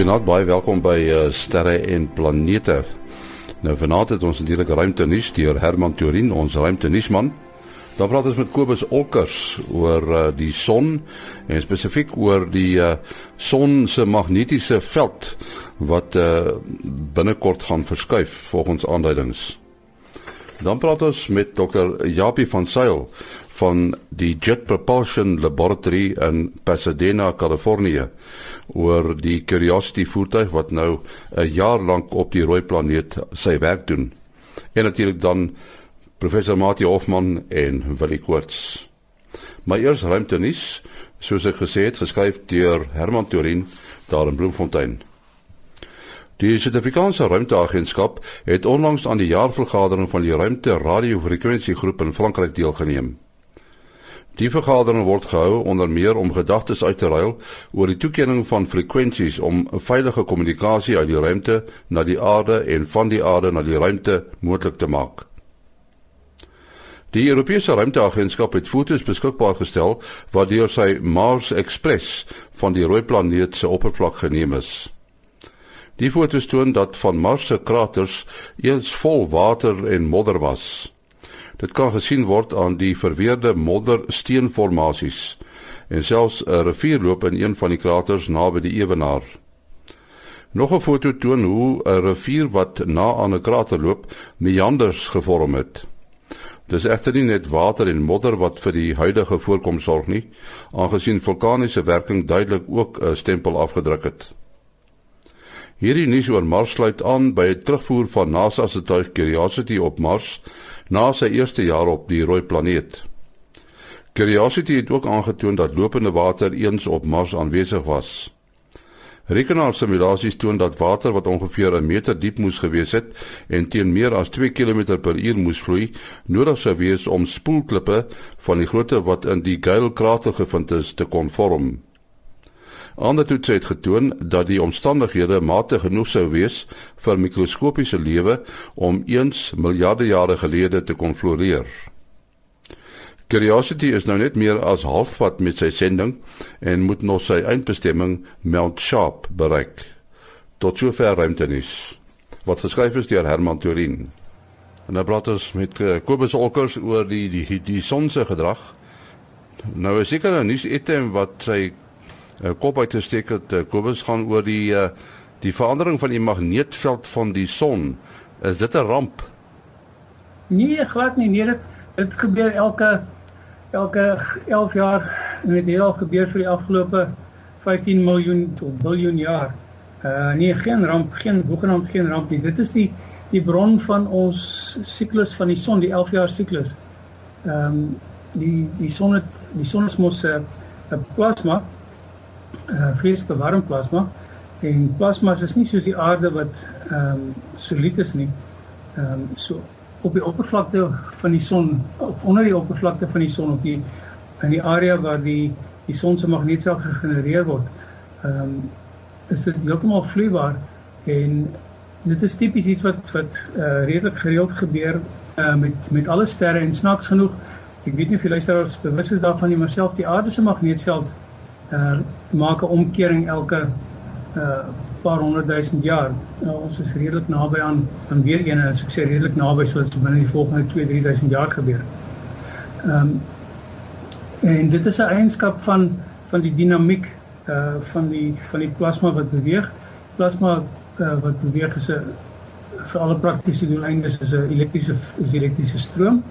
Goeienaand, baie welkom by uh, Sterre en Planete. Nou vanaand het ons natuurlik ruimte nuus deur Herman Turin, ons ruimte nuusman. Dan praat ons met Kobus Olkers oor uh, die son en spesifiek oor die uh, son se magnetiese veld wat uh, binnekort gaan verskuif volgens aanduidings. Dan praat ons met Dr. Japie van Sail van die Jet Propulsion Laboratory in Pasadena, Kalifornië oor die Curiosity voertuig wat nou 'n jaar lank op die rooi planeet sy werk doen. En natuurlik dan professor Mati Hoffmann en Willie Koorts. Maar eers ruimtenis, soos ek gesê het, geskryf deur Herman Turin daar in Bloemfontein. Die Suid-Afrikaanse Ruimteagentskap het onlangs aan die jaarvergadering van die Ruimte Radiofrekwensiegroep in Frankryk deelgeneem. Die vergadering word gehou onder meer om gedagtes uit te ruil oor die toekenning van frekwensies om veilige kommunikasie uit die ruimte na die aarde en van die aarde na die ruimte moontlik te maak. Die Europese Ruimteagentskap het foto's beskikbaar gestel wat deur sy Mars Express van die rooi planeet se oppervlak geneem is. Die foto's toon dat van Mars se kraters eens vol water en modder was. Dit kan gesien word aan die verweerde moddersteenformasies en selfs 'n rivier loop in een van die kraters naby die ewenaar. Nog 'n foto toon hoe 'n rivier wat na aan 'n krater loop, meanders gevorm het. Dis egter nie net water en modder wat vir die huidige voorkoms sorg nie, aangesien vulkaniese werking duidelik ook 'n stempel afgedruk het. Hierdie nuus oor Mars sluit aan by 'n terugvoer van NASA se tuig Curiosity op Mars na sy eerste jaar op die rooi planeet. Curiosity het ook aangetoon dat lopende water eens op Mars aanwesig was. Rekenaarsimulasies toon dat water wat ongeveer 'n meter diep moes gewees het en teen meer as 2 km per uur moes vloei, nodig sou wees om spoelklippe van die grootte wat in die Gale krater gevind is te kon vorm. Ander toetse het getoon dat die omstandighede mate genoeg sou wees vir mikroskopiese lewe om eens miljarde jare gelede te kon floreer. Curiosity is nou net meer as halfpad met sy sending en moet nog sy eindbestemming Mount Sharp bereik. Tot sover ruimtenis. Wat geskryf is deur Herman Turin. En nou praat ons met uh, Kobus Olkers oor die die die, die son se gedrag. Nou is seker 'n nuus item wat sy uh, kop uit te steek het uh, Kobus gaan oor die uh, die verandering van die magneetveld van die son. Is dit 'n ramp? Nee, glad nie. Nee, dit dit gebeur elke elke 11 jaar en dit het al gebeur vir die afgelope 15 miljoen tot biljoen jaar. Uh nee, geen ramp, geen hoegenaamd geen ramp nie. Dit is die die bron van ons siklus van die son, die 11 jaar siklus. Ehm um, die die son het die son is mos 'n plasma uh, vreeslike warm plasma en plasma is nie soos die aarde wat ehm um, solied is nie. Ehm um, so op die oppervlakte van die son of onder die oppervlakte van die son op die in die area waar die die son se magnetveld gegenereer word. Ehm um, is dit heeltemal vloeibaar en dit is tipies iets wat wat uh, redelik gereeld gebeur uh, met met alle sterre en snaaks genoeg ek weet nie of jy luisteraars bewus is daarvan nie maar selfs die aarde se magnetveld uh maak 'n omkering elke uh paar honderd duisend jaar. Nou, ons is redelik naby aan aan weer een en as ek sê redelik naby sal dit binne die volgende 2 3000 jaar gebeur. Ehm um, en dit is 'n eienskap van van die dinamiek uh van die van die plasma wat beweeg. Plasma uh, wat beweeg is 'n vir alle praktiese doeleindes is 'n elektriese is elektriese stroom.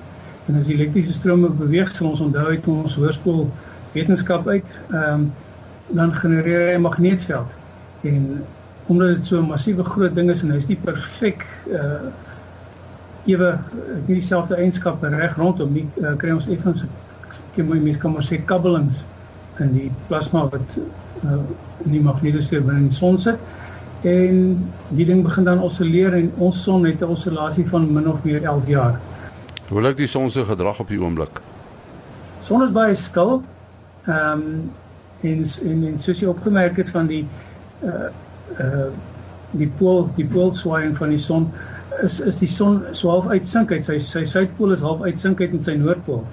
En as die elektriese stroom beweeg, sal ons onthou uit ons hoërskool wetenskap uit, ehm um, dan genereer hy 'n magneetveld. En omdat dit so 'n massiewe groot ding is en hy's nie perfek uh ewe nie dieselfde eienskappe reg rondom nie, uh, kry ons effens 'n mooi mens kan maar sê kabbelings in die plasma wat uh, in die magnetosfeer binne die son sit. En die ding begin dan oscilleer en ons son het 'n oscillasie van min of meer 11 jaar. Hoe lyk die son se gedrag op die oomblik? Son is baie stil. Ehm um, en en, en soos jy opgemerk het van die uh uh die pool die poolswaaiing van die son is is die son so half uitsink uit sy sy suidpool is half uitsink uit in sy noordpool.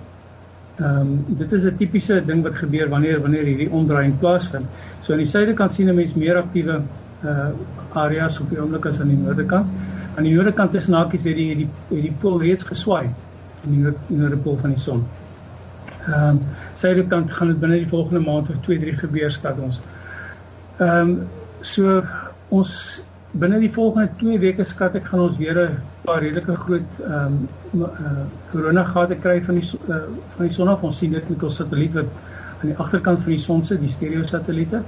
Ehm um, dit is 'n tipiese ding wat gebeur wanneer wanneer hierdie omdraaiing plaasvind. So aan die suidekant sien 'n mens meer aktiewe uh areas op die oomblik as aan die noordekant. Aan die noordekant is nakies het die die het die pool reeds geswaai in die noord, noordepool van die son. Ehm um, suidekant gaan dit binne die volgende maand of 2, 3 gebeur skat ons. Ehm um, so ons binne die volgende 2 weke skat ek gaan ons weer 'n paar redelike groot ehm um, uh, corona gate kry van die uh, van die son af. Ons sien dit met ons satelliet wat aan die agterkant van die son sit, die stereo satelliete.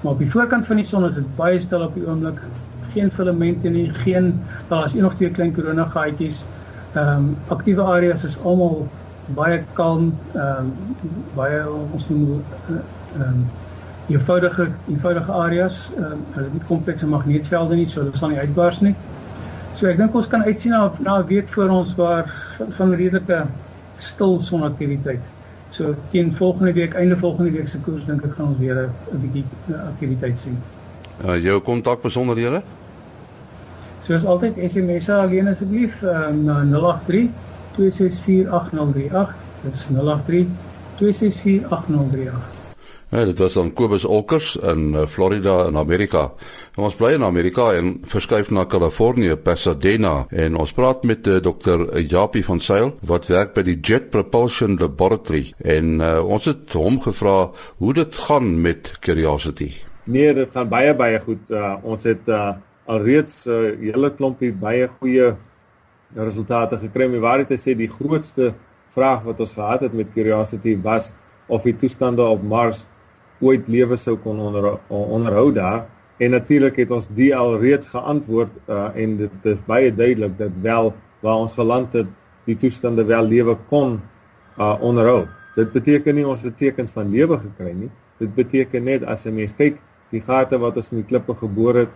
Maar op die voorkant van die son is dit baie stil op die oomblik. Geen filamente nie, geen daar is of twee klein corona gaatjies. Ehm um, aktiewe areas is almal baie kalm, ehm um, baie ons noem ehm uh, um, eenvoudige eenvoudige areas, ehm um, hulle het nie komplekse magneetvelde nie, so hulle sal nie uitbars nie. So ek dink ons kan uitsien na na 'n week voor ons waar van, van redelike stil sonaktiwiteit. So teen volgende week, einde volgende week se koers dink ek gaan ons weer 'n bietjie aktiwiteit sien. Uh jou kontak besonderhede? Soos altyd SMS alleen asseblief um, na 083 264 8038. Dit is 083 264 8038. Ja, dit was dan Kobus Olkers in eh, Florida in Amerika. En ons bly in Amerika en verskuif na Kalifornië, Pasadena en ons praat met uh, Dr. Japie van Sail wat werk by die Jet Propulsion Laboratory en uh, ons het hom gevra hoe dit gaan met Curiosity. Nee, dit gaan baie baie goed. Uh, ons het uh, alreeds 'n uh, hele klompie baie goeie resultate gekry. My waarheid te sê die grootste vraag wat ons gehad het met Curiosity was of die toestande op Mars ooit lewe sou kon onder, onderhou daar en natuurlik het ons die al reeds geantwoord uh, en dit is baie duidelik dat wel waar ons geland het die toestande wel lewe kon uh, onderhou. Dit beteken nie ons het tekens van lewe gekry nie. Dit beteken net as 'n mens kyk die gate wat ons in die klippe geboor het,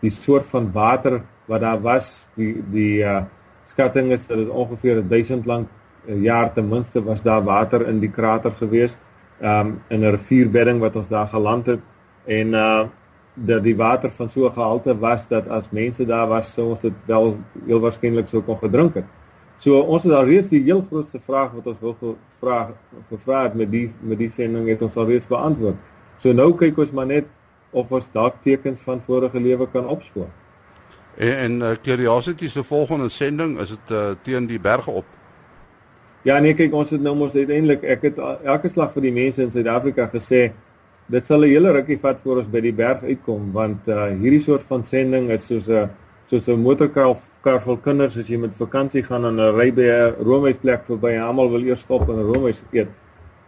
die soort van water wat daar was, die die uh, skatting is dat dit ongeveer 1000 lank uh, jaar ten minste was daar water in die krater geweest um, in 'n rivierbedding wat ons daar geland het en uh dat die water van so gehalte was dat as mense daar was sou ons dit wel heel waarskynlik sou kon gedrink het. So ons het al reeds die heel grootste vraag wat ons wil gevra gevra het met die met die sending het ons al reeds beantwoord. So nou kyk ons maar net of ons dalk tekens van vorige lewe kan opspoor. En en uh, Curiosity se volgende sending is dit uh, teen die berge op. Ja nee kyk ons het nou mos uiteindelik ek het elke slag vir die mense in Suid-Afrika gesê dit sal 'n hele rukkie vat voor ons by die berg uitkom want uh, hierdie soort van sending is soos 'n soos 'n motorkar kar vir kinders as jy met vakansie gaan en 'n ry by 'n roomhuisplek verby en almal wil eers stop en 'n roomhuis eet.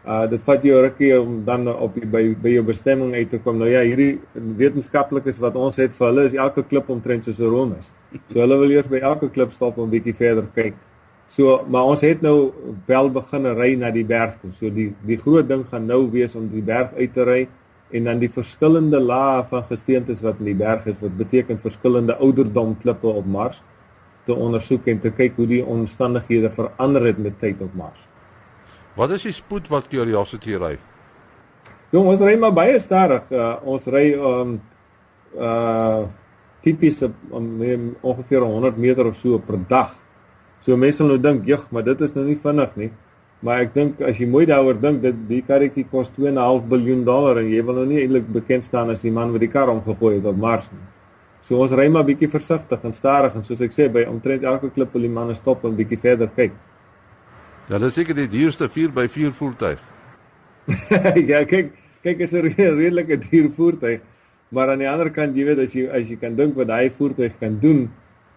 Uh dit vat jou rukkie om dan op die, by by jou bestemming uit te kom. Nou ja, hierdie wetenskaplikes wat ons het vir hulle is elke klip omtrent soos 'n roomhuis. So hulle wil eers by elke klip stop om bietjie verder kyk. So, maar ons het nou wel begin ry na die berg toe. So die die groot ding gaan nou wees om die berg uit te ry en dan die verskillende lae van gesteentes wat in die berg is wat beteken verskillende ouderdom klippe op Mars te ondersoek en te kyk hoe die omstandighede verander het met tyd op Mars. Wat is die spoed wat Curiosity ry? Jong, ons ry maar baie stadig. Uh, ons ry um uh tipies um, ongeveer 100 meter of so per dag. So mense sal nou dink, "Jeg, maar dit is nou nie vinnig nie." Maar ek dink as jy mooi daaroor dink, dit die karretjie kos 2.5 miljard dollar en jy wil nou nie eintlik bekend staan as die man wat die kar omgegooi het op Mars nie. So ons ry maar bietjie versigtig en stadig en soos ek sê by omtrent elke klip wil die manne stop en bietjie verder kyk. Ja, dit is seker die duurste 4x4 voertuig. ja, kyk, kyk is 'n redelike duur voertuig, maar aan die ander kant, jy weet as jy as jy kan dink wat hy voertuig kan doen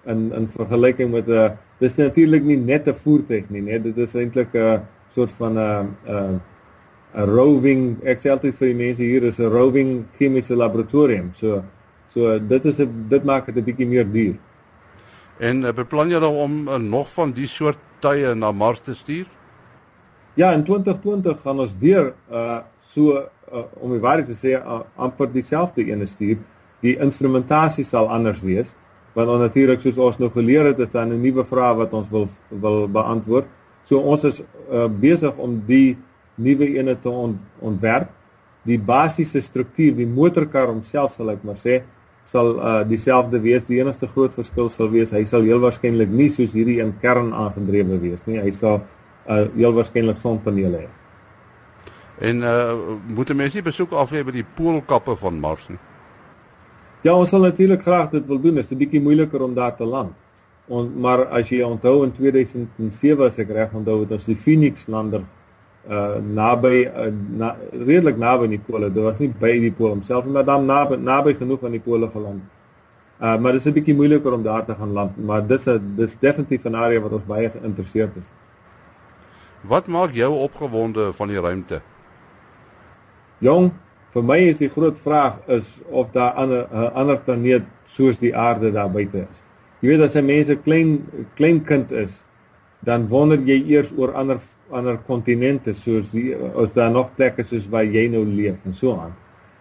in in vergelyking met 'n uh, dis natuurlik nie net 'n voertuig nie, nee, dit is eintlik 'n soort van 'n 'n 'n roving ek sê altyd vir die mense hier is 'n roving chemiese laboratorium. So so dit is 'n dit maak dit 'n bietjie meer duur. En uh, beplan jy dan om uh, nog van die soort tye na Mars te stuur? Ja, in 2020 gaan ons weer uh so uh, om die waarheid te sê uh, amper dieselfde ene stuur. Die instrumentasie sal anders wees want natuurlik soos ons nou geleer het is daar 'n nuwe vraag wat ons wil wil beantwoord. So ons is uh, besig om die nuwe ene te ont, ontwerp. Die basiese struktuur, die motorkar homself sal ek maar sê, sal uh, dieselfde wees. Die enigste groot verskil sal wees hy sal heel waarskynlik nie soos hierdie een kern aangedrewe wees nie. Hy sal uh, heel waarskynlik sonpanele hê. En uh moet mense besoek aflê by die poolkappe van Mars nie? Ja, ons sal natuurlik graag dit wil doen. Dit is 'n bietjie moeiliker om daar te land. On, maar as jy onthou in 2007 as ek reg onthou het ons die Phoenix lander uh naby uh, na, redelik naby die pole. Dit was nie by die pole homself maar dan naby naby genoeg aan die pole geland. Uh maar dit is 'n bietjie moeiliker om daar te gaan land, maar dis 'n dis definitief 'n area wat ons baie geïnteresseerd is. Wat maak jou opgewonde van die ruimte? Jong, vir my is die groot vraag is of daar 'n ander ander planeet soos die aarde daar buite is. Jy weet as 'n mens 'n klein klein kind is, dan wonder jy eers oor ander ander kontinente soos die as daar nog plekke soos waar jy nou leef en so aan.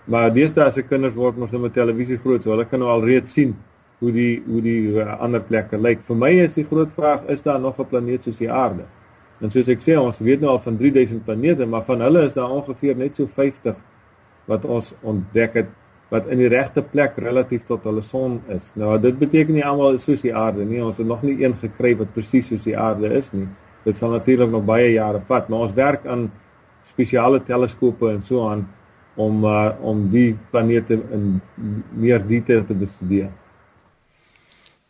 Maar deesdae se kinders word mos nou met televisie groot, so hulle kan nou al reeds sien hoe die hoe die uh, ander plekke lyk. Vir my is die groot vraag is daar nog 'n planeet soos die aarde? En soos ek sê, ons weet nou al van 3000 planete, maar van hulle is daar ongeveer net so 50 wat ons ontdek het wat in die regte plek relatief tot hulle son is. Nou dit beteken nie almal is soos die aarde nie. Ons het nog nie een gekry wat presies soos die aarde is nie. Dit sal natuurlik nog baie jare vat, maar ons werk aan spesiale teleskope en so aan om uh, om die planete in meer detail te bestudeer.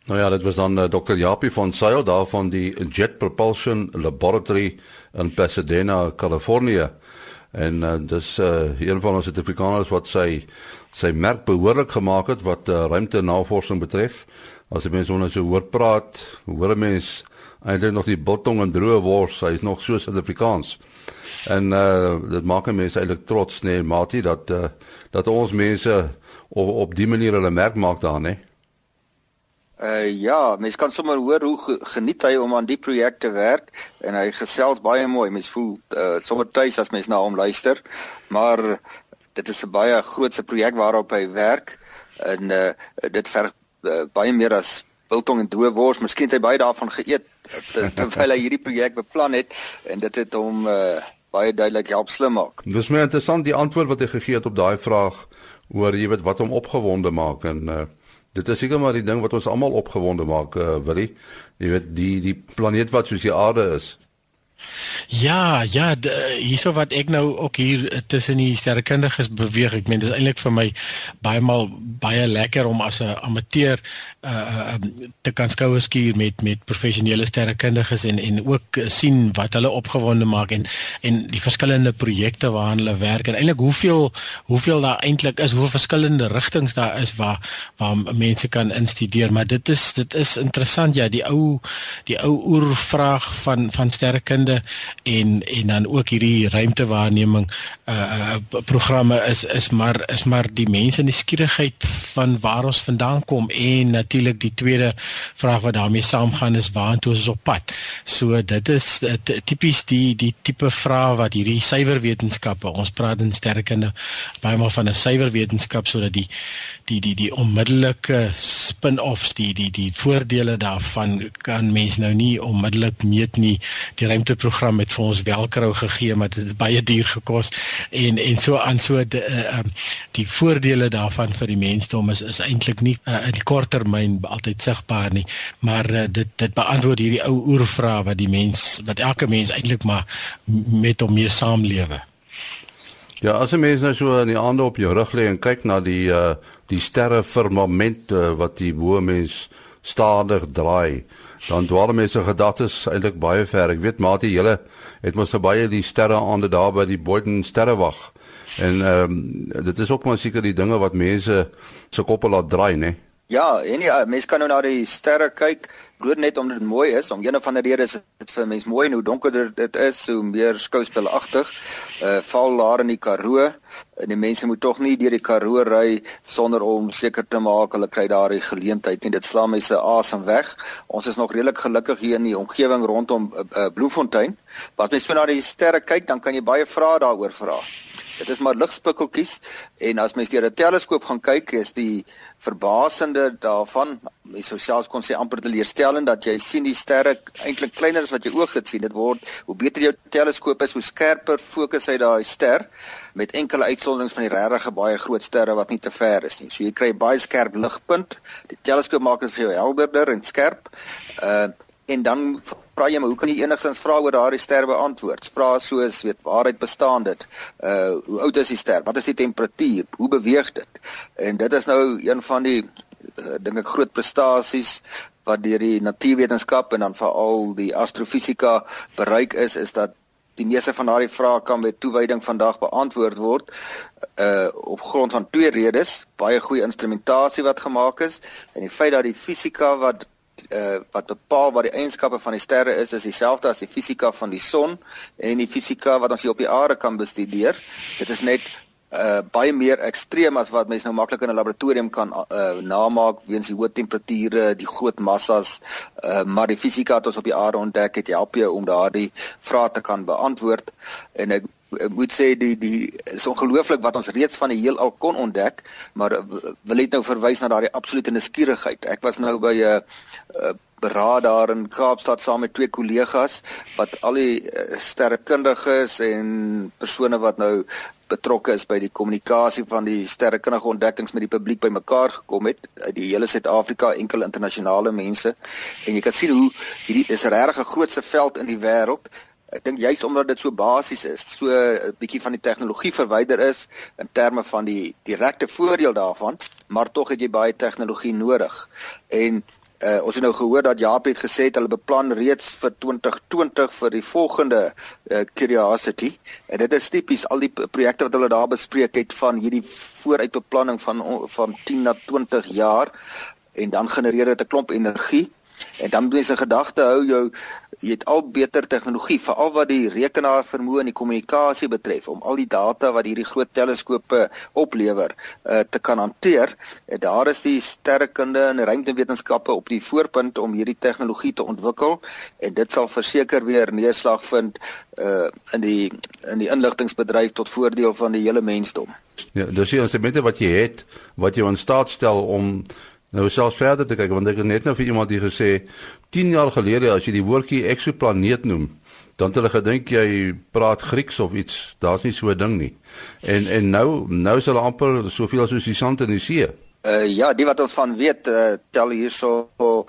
Nou ja, dit was dan uh, Dr. Japie van Sail daar van die Jet Propulsion Laboratory in Pasadena, Kalifornië. En uh, dis uh, een van ons Suid-Afrikaners wat sy sy merk behoorlik gemaak het wat uh, ruimte navorsing betref. As jy mense onder so hoor praat, hoor 'n mens eintlik nog die biltong en droë wors, hy's nog so Suid-Afrikaans. En uh dit maak 'n mens eintlik trots nee, Mati dat uh, dat ons mense op, op die manier hulle merk maak daar, nee. Uh ja, mens kan sommer hoor hoe geniet hy om aan die projek te werk en hy gesels baie mooi. Mens voel uh sommer tuis as mens na hom luister. Maar dit is 'n baie grootse projek waarop hy werk en uh dit verg uh, baie meer as biltong en droë wors. Miskien het hy baie daarvan geëet terwyl hy hierdie projek beplan het en dit het hom uh baie duidelik help slim maak. Dis my interessant die antwoord wat hy gegee het op daai vraag oor jy weet wat hom opgewonde maak en uh Dit is seker maar die ding wat ons almal opgewonde maak, uh, Willie. Jy weet die die planeet wat soos die aarde is. Ja, ja, hierso wat ek nou ook hier tussen die sterrekundiges beweeg. Ek meen dit is eintlik vir my baie maal baie lekker om as 'n amateur uh te kan skouer skuur met met professionele sterrekundiges en en ook sien wat hulle opgewonde maak en en die verskillende projekte waaraan hulle werk en eintlik hoeveel hoeveel daar eintlik is, hoeveel verskillende rigtings daar is waar waar mense kan instudeer, maar dit is dit is interessant ja, die ou die ou oervraag van van sterrekunde en en dan ook hierdie ruimtewaarneming uh programme is is maar is maar die mense in die skierigheid van waar ons vandaan kom en natuurlik die tweede vraag wat daarmee saamgaan is waartoe ons op pad. So dit is tipies die die tipe vraag wat hierdie suiwerwetenskappe ons praat in sterrekunde baie maal van 'n suiwerwetenskap sodat die die die die onmiddellike spin-offs die die die voordele daarvan kan mens nou nie onmiddellik meet nie. Die ruimteprogram het vir ons welkrou gegee maar dit het baie duur gekos. En en so aan so die, uh, die voordele daarvan vir die mensdom is is eintlik nie uh, in die kort termyn altyd sigbaar nie maar uh, dit dit beantwoord hierdie ou oervraag wat die mens wat elke mens eintlik maar met hom mee saamlewe. Ja, as 'n mens nou so in die aande op jou rug lê en kyk na die uh die sterre firmament uh, wat die bo mens stadig draai, dan dwaal mense gedagtes eintlik baie ver. Ek weet maatie, julle het mos so baie die sterre aande daar by die Boden sterrewag. En ehm um, dit is ook maar seker die dinge wat mense se koppe laat draai, né? Ja, en ja, mense kan nou na die sterre kyk bloot net omdat dit mooi is, om een of ander rede is dit vir mense mooi en hoe donkerder dit is, hoe meer skouspelagtig. Uh val daar in die Karoo en die mense moet tog nie deur die Karoo ry sonder om seker te maak hulle kry daardie geleentheid nie. Dit slaan mense asem weg. Ons is nog redelik gelukkig hier in die omgewing rondom uh, uh, Bloemfontein. Wat mens so na die sterre kyk, dan kan jy baie vrae daaroor vra. Dit is maar ligspikkeltjies en as mens deur 'n teleskoop gaan kyk, is die verbasende daarvan, mens sou selfs kon sê amper teleurstellend dat jy sien die sterre eintlik kleiner as wat jy oog het sien. Dit word hoe beter jou teleskoop is, hoe skerper fokus hy daai ster met enkele uitsonderings van die regtig baie groot sterre wat nie te ver is nie. So jy kry baie skerp ligpunt. Die teleskoop maak dit vir jou helderder en skerp. Uh en dan vra jy maar hoe kan jy enigstens vra oor daardie ster beantwoord? Vra soos weet waarheid bestaan dit? Uh hoe oud is die ster? Wat is die temperatuur? Hoe beweeg dit? En dit is nou een van die uh, dink ek groot prestasies wat deur die natuurwetenskap en dan veral die astrofisika bereik is is dat die meeste van daardie vrae kan met toewyding vandag beantwoord word uh op grond van twee redes baie goeie instrumentasie wat gemaak is en die feit dat die fisika wat uh wat bepaal wat die eienskappe van die sterre is is dieselfde as die fisika van die son en die fisika wat ons hier op die aarde kan bestudeer. Dit is net uh baie meer ekstreem as wat mense nou maklik in 'n laboratorium kan uh namaak weens die hoë temperature, die groot massas, uh maar die fisika wat ons op die aarde ontdek het, help jou om daardie vrae te kan beantwoord. En ek moet sê die die is ongelooflik wat ons reeds van die heelal kon ontdek, maar wil net nou verwys na daardie absolute nuuskierigheid. Ek was nou by 'n uh, uh, beraad daar in Kaapstad saam met twee kollegas wat al die uh, sterrekundiges en persone wat nou betrokke is by die kommunikasie van die sterrekundige ontdekkings met die publiek bymekaar gekom het uit die hele Suid-Afrika enkele internasionale mense en jy kan sien hoe hierdie is regtig 'n grootse veld in die wêreld ek dink juist omdat dit so basies is so 'n bietjie van die tegnologie verwyder is in terme van die direkte voordeel daarvan maar tog het jy baie tegnologie nodig. En Uh, ons het nou gehoor dat Jaap het gesê hulle beplan reeds vir 2020 vir die volgende uh, Curiosity. En dit is tipies al die projekte wat hulle daar bespreek het van hierdie vooruitbeplanning van van 10 na 20 jaar. En dan genereer dit 'n klomp energie en dan moet jy se gedagte hou jou jy het al beter tegnologie veral wat die rekenaar vermoë en die kommunikasie betref om al die data wat hierdie groot teleskope oplewer uh, te kan hanteer. En daar is die sterrekunde en ruimtewetenskappe op die voorpunt om hierdie tegnologie te ontwikkel en dit sal verseker weer neerslag vind uh, in die in die inligtingbedryf tot voordeel van die hele mensdom. Ja, dis die instrumente wat jy het wat jou in staat stel om Nou selfs verder te kyk want ek het net nou vir iemand hier gesê 10 jaar gelede as jy die woordjie eksoplaneet noem dan het hulle gedink jy praat Grieks of iets. Daar's nie so 'n ding nie. En en nou nou is hulle amper soveel soos die sand in die see. Uh, ja die wat ons van weet uh, tel hierso uh,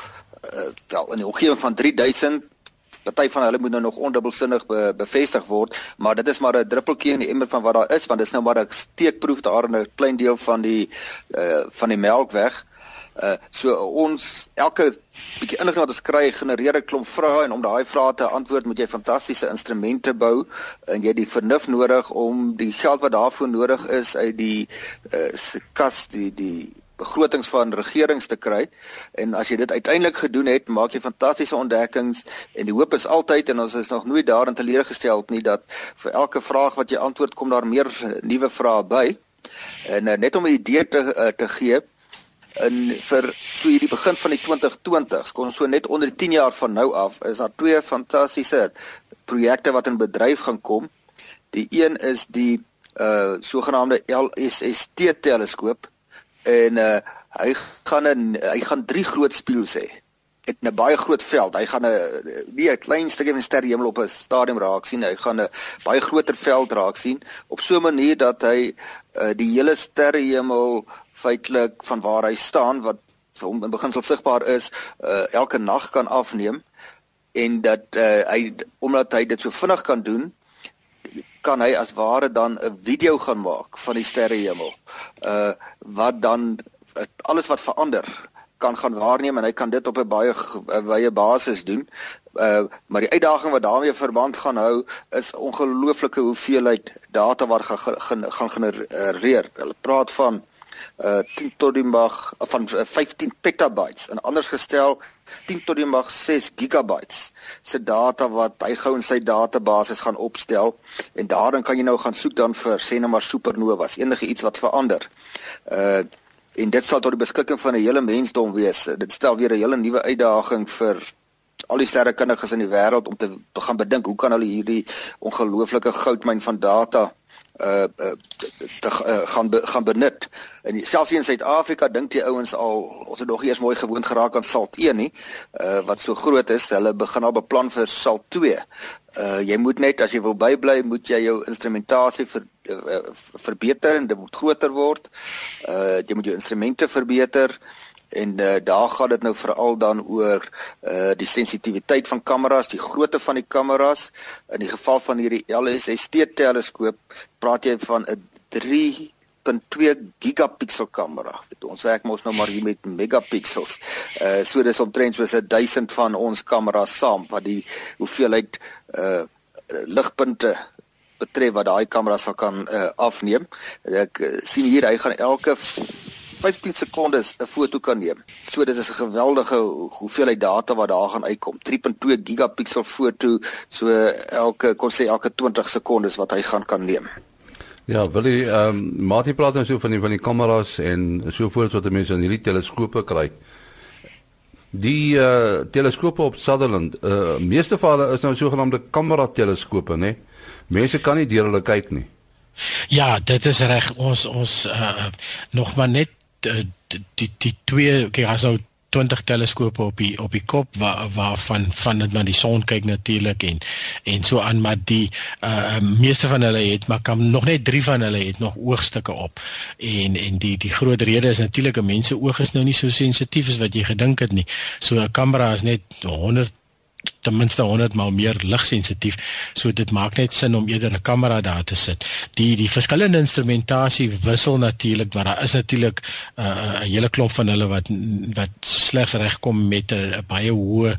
wel in die omgewing van 3000 Party van hulle moet nou nog ondubbelsinnig be, bevestig word, maar dit is maar 'n druppeltjie in die emmer van wat daar is want dit is nou maar 'n steekproef daar in 'n klein deel van die uh, van die melkweg. Uh so ons elke bietjie inligting wat ons kry genereer 'n klomp vrae en om daai vrae te antwoord moet jy fantastiese instrumente bou en jy het die vernuf nodig om die geld wat daarvoor nodig is uit die uh kas die die begrotings van regerings te kry. En as jy dit uiteindelik gedoen het maak jy fantastiese ontdekkings en die hoop is altyd en ons is nog nooit daarin teleurgestel nie dat vir elke vraag wat jy antwoord kom daar meer nuwe vrae by. En uh, net om 'n idee te uh, te gee in vir so hierdie begin van die 2020s kon so net onder die 10 jaar van nou af is daar twee fantastiese projekte wat in bedryf gaan kom. Die een is die uh sogenaamde LSST teleskoop en uh hy gaan 'n hy gaan drie groot spieëls hê het 'n baie groot veld. Hy gaan 'n nie 'n klein stukkie van sterrehemel op 'n stadium raak sien. Hy gaan 'n baie groter veld raak sien op so 'n manier dat hy uh, die hele sterrehemel feitelik van waar hy staan wat vir hom in beginsel sigbaar is, uh, elke nag kan afneem en dat uh, hy omdat hy dit so vinnig kan doen kan hy as ware dan 'n video gaan maak van die sterrehemel. Uh wat dan alles wat verander kan gaan waarneem en hy kan dit op 'n baie wye basis doen. Uh maar die uitdaging wat daarmee verband gaan hou is ongelooflike hoeveelheid data wat gaan gaan genereer. Hulle praat van uh 10 tot die mag van 15 petabytes en anders gestel 10 tot die mag 6 gigabytes se data wat hy gou in sy database gaan opstel en daarin kan jy nou gaan soek dan vir sê net maar supernovas enige iets wat verander. Uh en dit sal tot die beskikking van 'n hele mensdom wees. Dit stel weer 'n hele nuwe uitdaging vir al die sterrekundiges in die wêreld om te, te gaan bedink hoe kan hulle hierdie ongelooflike goudmyn van data uh, uh te uh, gaan be, gaan benut. En selfs in Suid-Afrika dink die ouens al ons het nog eers mooi gewoond geraak aan Salt 1 nie, uh wat so groot is, hulle begin al beplan vir Salt 2. Uh jy moet net as jy wil bybly, moet jy jou instrumentasie vir uh, verbeter en dit moet groter word. Uh jy moet jou instrumente verbeter en uh, daar gaan dit nou veral dan oor uh die sensitiwiteit van kameras, die grootte van die kameras. In die geval van hierdie LSST teleskoop praat jy van 'n 3.2 gigapixel kamera. Weet ons werk mos nou maar hier met megapixels. Uh so dis omtrent soos 'n 1000 van ons kameras saam wat die hoeveelheid uh ligpunte betref wat daai kamera sal kan uh, afneem. Ek uh, sien hier hy gaan elke 15 sekondes 'n foto kan neem. So dit is 'n geweldige hoeveelheid data wat daar gaan uitkom. 3.2 gigapixel foto so elke kon sê elke 20 sekondes wat hy gaan kan neem. Ja, wil jy ehm um, Mati praat nou so van die van die kameras en so voort wat mense in hierdie teleskope kry. Die uh teleskope op Sutherland, uh meeste van hulle is nou sogenaamde kamera teleskope, né? Nee? Mense kan nie deur hulle kyk nie. Ja, dit is reg. Ons ons uh, nog maar net uh, die die twee kyk as nou 20 teleskope op die op die kop waar waarvan van dit na die son kyk natuurlik en en so aan maar die uh meeste van hulle het maar kan nog net 3 van hulle het nog oogstukke op en en die die groot rede is natuurlik 'n mens se oog is nou nie so sensitief as wat jy gedink het nie. So 'n kamera is net 100 ten minste 100 maal meer ligsensitief. So dit maak net sin om eerder 'n kamera daar te sit. Die die verskillende instrumentasie wissel natuurlik, maar daar is natuurlik 'n uh, 'n hele klomp van hulle wat wat slegs regkom met 'n baie hoë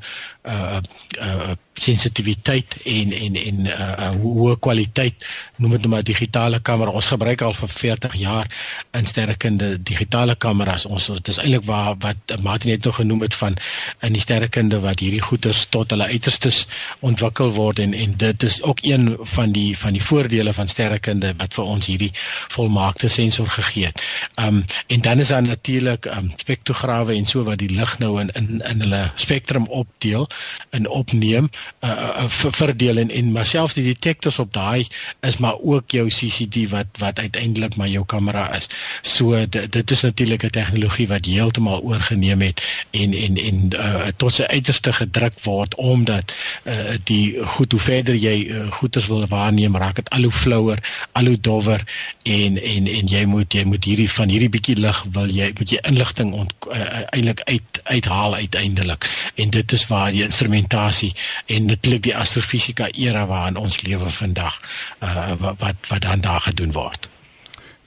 uh uh sensitiwiteit en en en 'n uh, hoë kwaliteit noem dit nou maar digitale kamera ons gebruik al vir 40 jaar in sterrekunde digitale kameras ons dit is eintlik waar wat Martin net nog genoem het van in die sterrekunde wat hierdie goeters tot hulle uiterstes ontwikkel word en en dit is ook een van die van die voordele van sterrekunde wat vir ons hierdie volmaakte sensor gegee het. Um en dan is daar natuurlik um spektrograwe en so wat die lig nou in in in hulle spektrum opdeel en opneem uh, uh, verdeel en en maar selfs die detektors op daai is maar ook jou CCD wat wat uiteindelik maar jou kamera is. So dit is natuurlik 'n tegnologie wat heeltemal oorgeneem het en en en uh, tot sy uiterste gedruk word omdat uh, die goed hoe verder jy uh, goeders wil waarneem raak dit al hoe flouer, al hoe dowwer en en en jy moet jy moet hierdie van hierdie bietjie lig wil jy moet jy inligting uh, eintlik uit uithaal uiteindelik en dit is waar die instrumentasie en natuurlik die astrofisika era waarin ons lewe vandag uh, wat wat dan daar gedoen word.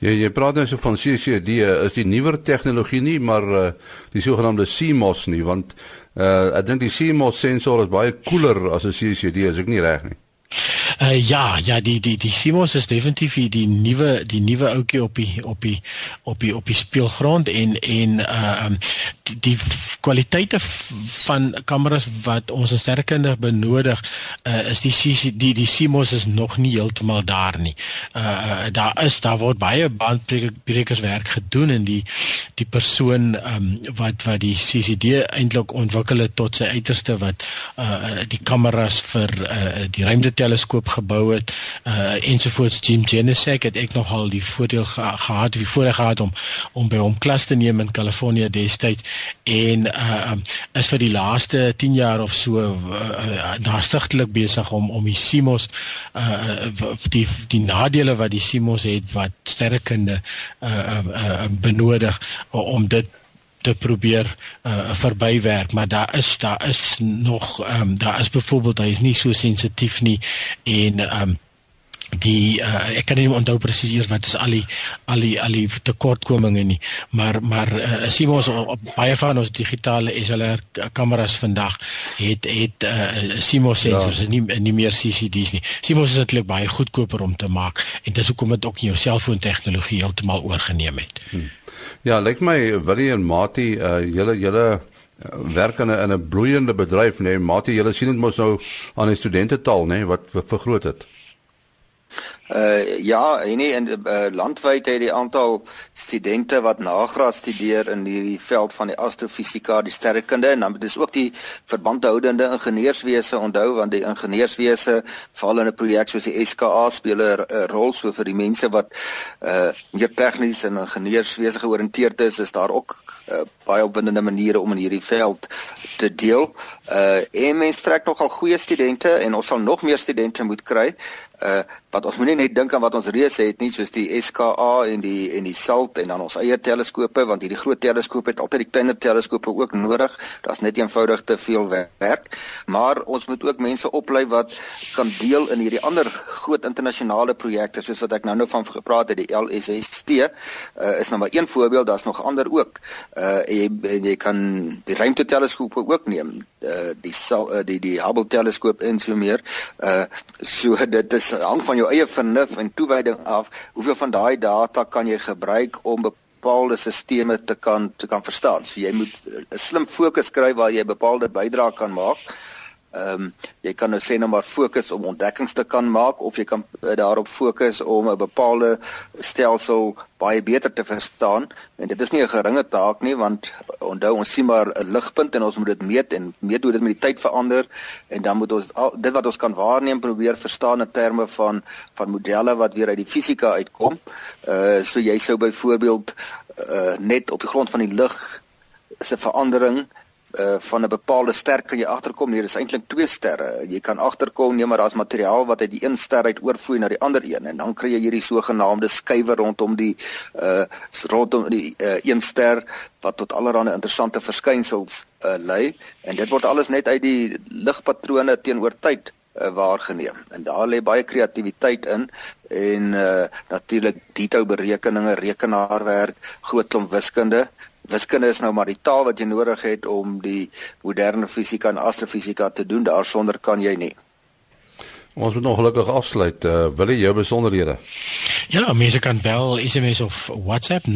Ja, jy praat nou so van CCD, is die nuwer tegnologie nie, maar uh, die sogenaamde CMOS nie, want uh, ek dink die CMOS sensor is baie koeler as 'n CCD, is ek nie reg nie. Uh, ja, ja, die die die Simos is definitief die nuwe die nuwe ouetjie op die op die op die op die speelgrond en en uh die, die kwaliteite van kameras wat ons sterkkundig benodig uh is die die die Simos is nog nie heeltemal daar nie. Uh daar is daar word baie bandbrekerswerk gedoen en die die persoon um wat wat die CCD eintlik ontwikkel het tot sy uiterste wat uh die kameras vir uh die ruimte teleskoop gebou het uh ensovoorts Jim Genesek het ek nogal die voordeel ge gehad die voorreg gehad om om by hom klas te neem in Kalifornië destyds en uh is vir die laaste 10 jaar of so uh, daar stigtelik besig om om die CMOS uh die die nadele wat die CMOS het wat sterrekunde uh, uh benodig om dit te probeer uh, verbywerk maar daar is daar is nog ehm um, daar is byvoorbeeld hy is nie so sensitief nie en ehm um, die uh, ek kan nie onthou presies eers wat is al die al die al die tekortkominge nie maar maar uh, sien ons op, op baie van ons digitale SLR kameras vandag het het uh, CMOS sensors ja. nie nie meer CCD's nie CMOS is eintlik baie goedkoper om te maak en dis hoekom dit ook in jou selfoon tegnologie heeltemal oorgeneem het hmm. Ja, lyk my Willie en Mati, uh julle julle uh, werk in 'n in 'n bloeiende bedryf, nê? Nee. Mati, julle sien dit mos nou aan die studentetaal, nê, nee, wat vergroot het. Uh ja, en nie in uh, landwyd het die aantal studente wat nagraad studeer in hierdie veld van die astrofisika, die sterrekunde en dan dis ook die verbandhoudende ingenieurswese onthou want die ingenieurswese val in 'n projek soos die SKA speel 'n rol so vir die mense wat uh meer tegnies en ingenieurswese georiënteerd is, is daar ook uh, baie opwindende maniere om in hierdie veld te deel. Uh en mense trek nogal goeie studente en ons sal nog meer studente moet kry uh wat. Ons moenie net dink aan wat ons reeds het nie, soos die SKA en die en die SALT en dan ons eie teleskope, want hierdie groot teleskope het altyd die kleiner teleskope ook nodig. Daar's net eenvoudig te veel werk. Maar ons moet ook mense oplei wat kan deel in hierdie ander groot internasionale projekte soos wat ek nou nou van gepraat het, die LSST uh, is nou maar een voorbeeld, daar's nog ander ook. Uh jy jy kan die ruimteteleskope ook neem. Uh die sal, uh, die die Hubble teleskoop en so meer. Uh so dit is hang van jou eie vernuf en toewyding af. Hoeveel van daai data kan jy gebruik om bepaalde stelsels te kan te kan verstaan? So jy moet 'n slim fokus kry waar jy bepaalde bydrae kan maak. Ehm um, jy kan nou sê nou maar fokus om ontdekkings te kan maak of jy kan uh, daarop fokus om 'n bepaalde stelsel baie beter te verstaan en dit is nie 'n geringe taak nie want onthou ons sien maar 'n ligpunt en ons moet dit meet en meet hoe dit met die tyd verander en dan moet ons al, dit wat ons kan waarneem probeer verstaan in terme van van modelle wat weer uit die fisika uitkom. Uh so jy sou byvoorbeeld uh net op die grond van die lig se verandering uh van 'n bepaalde ster kan jy agterkom. Nee dis eintlik twee sterre. Jy kan agterkom nee maar daar's materiaal wat uit die een ster uit oorvloei na die ander een. En dan kry jy hierdie sogenaamde skuwe rondom die uh rondom die uh, een ster wat tot allerlei interessante verskynsels uh lei. En dit word alles net uit die ligpatrone teenoor tyd uh, waargeneem. En daar lê baie kreatiwiteit in en uh natuurlik detail berekeninge rekenaarwerk groot klomp wiskunde wiskunde is nou maar die taal wat jy nodig het om die moderne fisika en astrofisika te doen. Daarsonder kan jy nie. Ons moet nog gelukkig afsluit. Uh, wil jy jou besonderhede? Ja, mense kan bel, SMS of WhatsApp 0724579208.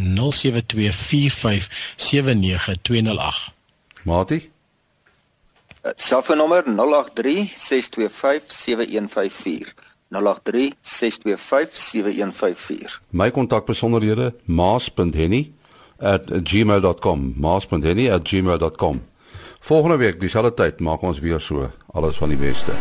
0724579208. Mati? Selfoonnommer 083 625 7154. 0836257154. My kontakbesonderhede maas.henny@gmail.com. maas.henny@gmail.com. Volgende week dieselfde tyd maak ons weer so. Alles van die beste.